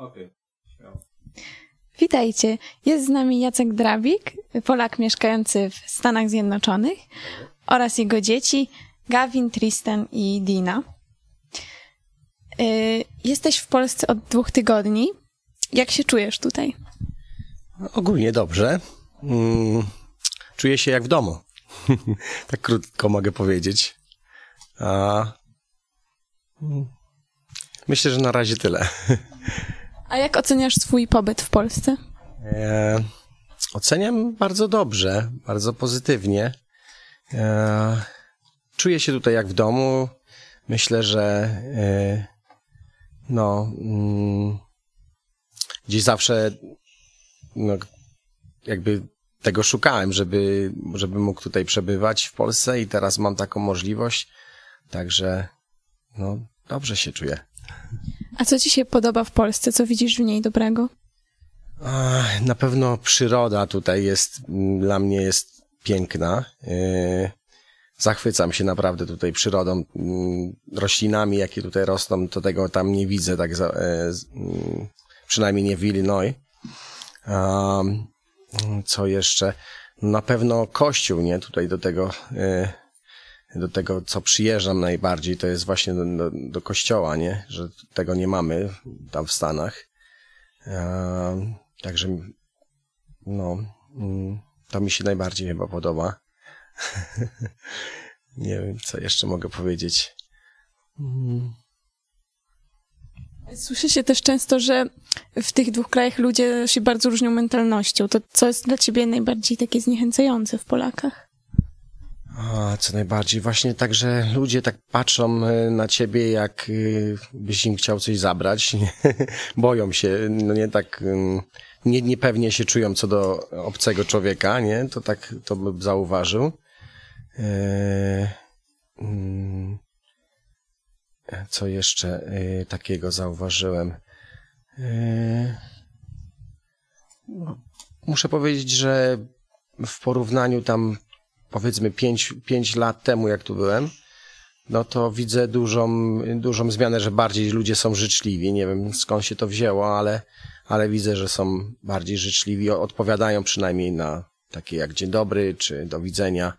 Okej, okay. Witajcie. Jest z nami Jacek Drabik, Polak mieszkający w Stanach Zjednoczonych oraz jego dzieci Gavin, Tristan i Dina. Y, jesteś w Polsce od dwóch tygodni. Jak się czujesz tutaj? Ogólnie dobrze. Mm, czuję się jak w domu. tak krótko mogę powiedzieć. Mm, myślę, że na razie tyle. A jak oceniasz swój pobyt w Polsce? E, oceniam bardzo dobrze, bardzo pozytywnie. E, czuję się tutaj jak w domu. Myślę, że e, no, mm, gdzieś zawsze no, jakby tego szukałem, żeby, żeby mógł tutaj przebywać w Polsce i teraz mam taką możliwość. Także no, dobrze się czuję. A co ci się podoba w Polsce? Co widzisz w niej dobrego? Na pewno przyroda tutaj jest, dla mnie jest piękna. E, zachwycam się naprawdę tutaj przyrodą, mm, roślinami, jakie tutaj rosną, to tego tam nie widzę, tak za, e, mm, przynajmniej nie w Illinois. Co jeszcze? Na pewno kościół, nie? Tutaj do tego, e, do tego, co przyjeżdżam najbardziej, to jest właśnie do, do, do kościoła, nie? Że tego nie mamy tam w Stanach. Także, no, mm, to mi się najbardziej chyba podoba. Nie wiem, co jeszcze mogę powiedzieć. Mm. Słyszy się też często, że w tych dwóch krajach ludzie się bardzo różnią mentalnością. To co jest dla ciebie najbardziej takie zniechęcające w Polakach? A, co najbardziej? Właśnie tak, że ludzie tak patrzą e, na ciebie, jak e, byś im chciał coś zabrać. Boją się, no nie tak, nie, niepewnie się czują co do obcego człowieka, nie? To tak, to bym zauważył. Eee, mm, co jeszcze takiego zauważyłem? No, muszę powiedzieć, że w porównaniu tam powiedzmy pięć, pięć lat temu, jak tu byłem, no to widzę dużą, dużą zmianę, że bardziej ludzie są życzliwi. Nie wiem skąd się to wzięło, ale, ale widzę, że są bardziej życzliwi, odpowiadają przynajmniej na takie jak dzień dobry, czy do widzenia.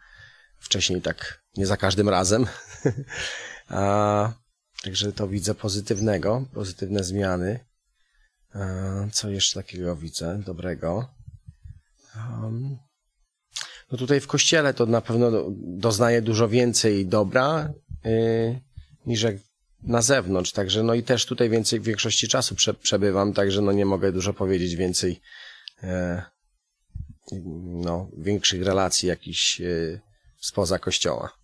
Wcześniej tak nie za każdym razem. A, także to widzę pozytywnego, pozytywne zmiany. A, co jeszcze takiego widzę dobrego? Um, no tutaj w kościele to na pewno doznaję dużo więcej dobra yy, niż jak na zewnątrz, także no i też tutaj więcej, w większości czasu prze, przebywam, także no nie mogę dużo powiedzieć więcej, yy, no, większych relacji jakichś yy, spoza kościoła.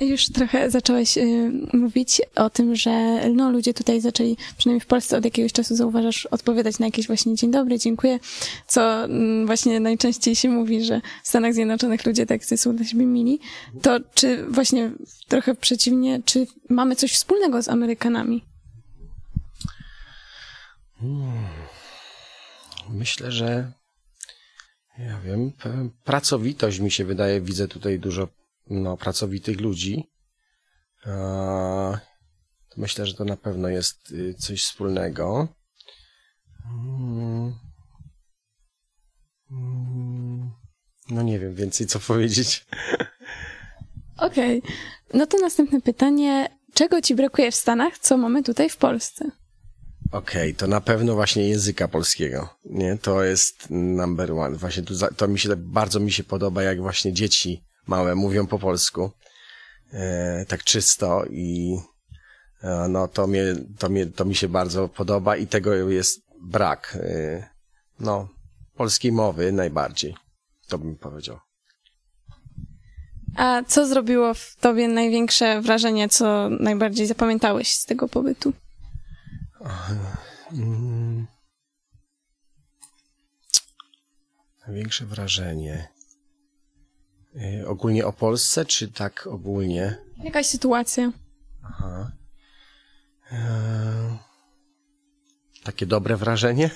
Już trochę zacząłeś y, mówić o tym, że no, ludzie tutaj zaczęli, przynajmniej w Polsce od jakiegoś czasu zauważasz, odpowiadać na jakieś właśnie dzień dobry, dziękuję, co mm, właśnie najczęściej się mówi, że w Stanach Zjednoczonych ludzie tak są dla siebie mili. To czy właśnie trochę przeciwnie, czy mamy coś wspólnego z Amerykanami? Hmm. Myślę, że ja wiem, pracowitość mi się wydaje, widzę tutaj dużo no, pracowitych ludzi. Myślę, że to na pewno jest y, coś wspólnego. Mm. Mm. No nie wiem więcej co powiedzieć. Okej. Okay. No to następne pytanie. Czego ci brakuje w Stanach, co mamy tutaj w Polsce? Okej, okay, to na pewno właśnie języka polskiego, nie? To jest number one. Właśnie tu, to mi się, bardzo mi się podoba, jak właśnie dzieci małe mówią po polsku, e, tak czysto i e, no to mnie, to mnie, to mi się bardzo podoba i tego jest brak. E, no, polskiej mowy najbardziej, to bym powiedział. A co zrobiło w tobie największe wrażenie, co najbardziej zapamiętałeś z tego pobytu? Mm. Największe wrażenie. Y, ogólnie o Polsce, czy tak ogólnie? Jakaś sytuacja. Aha. E... Takie dobre wrażenie?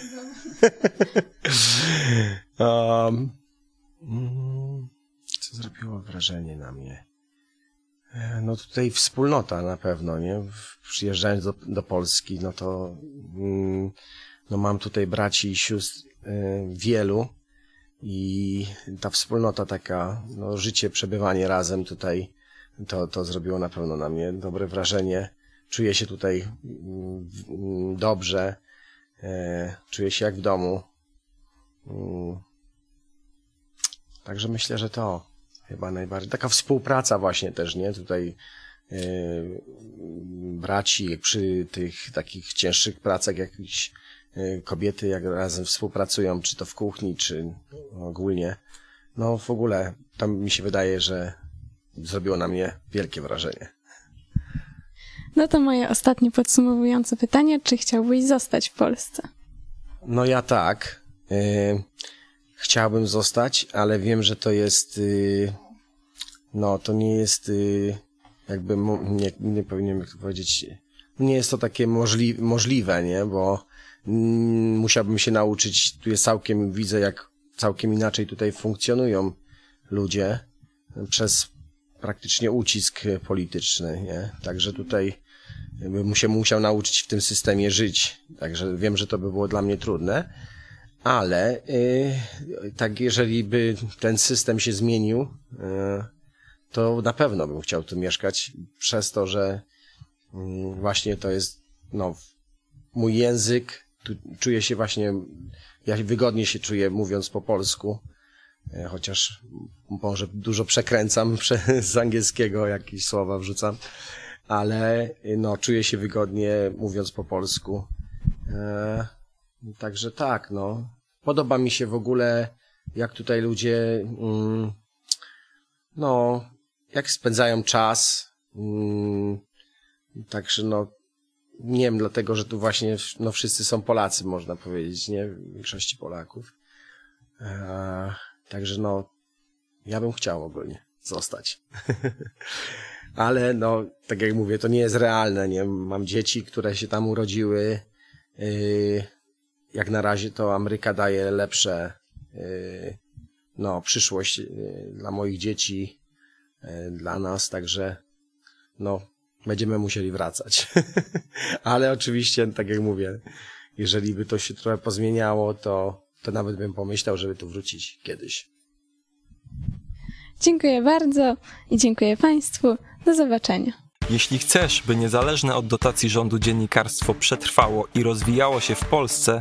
um, co zrobiło wrażenie na mnie? E, no tutaj wspólnota na pewno, nie? Przyjeżdżając do, do Polski, no to mm, no mam tutaj braci i sióstr y, wielu i ta wspólnota taka, no życie, przebywanie razem tutaj, to, to zrobiło na pewno na mnie dobre wrażenie. Czuję się tutaj mm, dobrze, e, czuję się jak w domu. Mm. Także myślę, że to chyba najbardziej. Taka współpraca właśnie też, nie? Tutaj yy, braci przy tych takich cięższych pracach jakichś kobiety jak razem współpracują, czy to w kuchni, czy ogólnie. No w ogóle tam mi się wydaje, że zrobiło na mnie wielkie wrażenie. No to moje ostatnie podsumowujące pytanie, czy chciałbyś zostać w Polsce? No ja tak. Yy, chciałbym zostać, ale wiem, że to jest, yy, no to nie jest, jakby, nie, nie powinienem to powiedzieć, nie jest to takie możli możliwe, nie, bo musiałbym się nauczyć, tu jest całkiem, widzę jak całkiem inaczej tutaj funkcjonują ludzie przez praktycznie ucisk polityczny, nie, także tutaj bym się musiał nauczyć w tym systemie żyć, także wiem, że to by było dla mnie trudne, ale yy, tak jeżeli by ten system się zmienił, yy, to na pewno bym chciał tu mieszkać, przez to, że yy, właśnie to jest no, mój język, czuję się właśnie, ja wygodnie się czuję mówiąc po polsku, y, chociaż może dużo przekręcam z angielskiego, jakieś słowa wrzucam, ale y, no, czuję się wygodnie mówiąc po polsku. Yy, Także tak, no. Podoba mi się w ogóle, jak tutaj ludzie, mm, no, jak spędzają czas. Mm, także no, nie wiem, dlatego, że tu właśnie, no wszyscy są Polacy, można powiedzieć, nie? W większości Polaków. E, także no, ja bym chciał ogólnie zostać. Ale no, tak jak mówię, to nie jest realne, nie? Mam dzieci, które się tam urodziły. Yy, jak na razie to Ameryka daje lepsze, y, no, przyszłość dla moich dzieci, dla nas, także, no, będziemy musieli wracać. Ale oczywiście, tak jak mówię, jeżeli by to się trochę pozmieniało, to, to nawet bym pomyślał, żeby tu wrócić kiedyś. Dziękuję bardzo i dziękuję Państwu. Do zobaczenia. Jeśli chcesz, by niezależne od dotacji rządu dziennikarstwo przetrwało i rozwijało się w Polsce,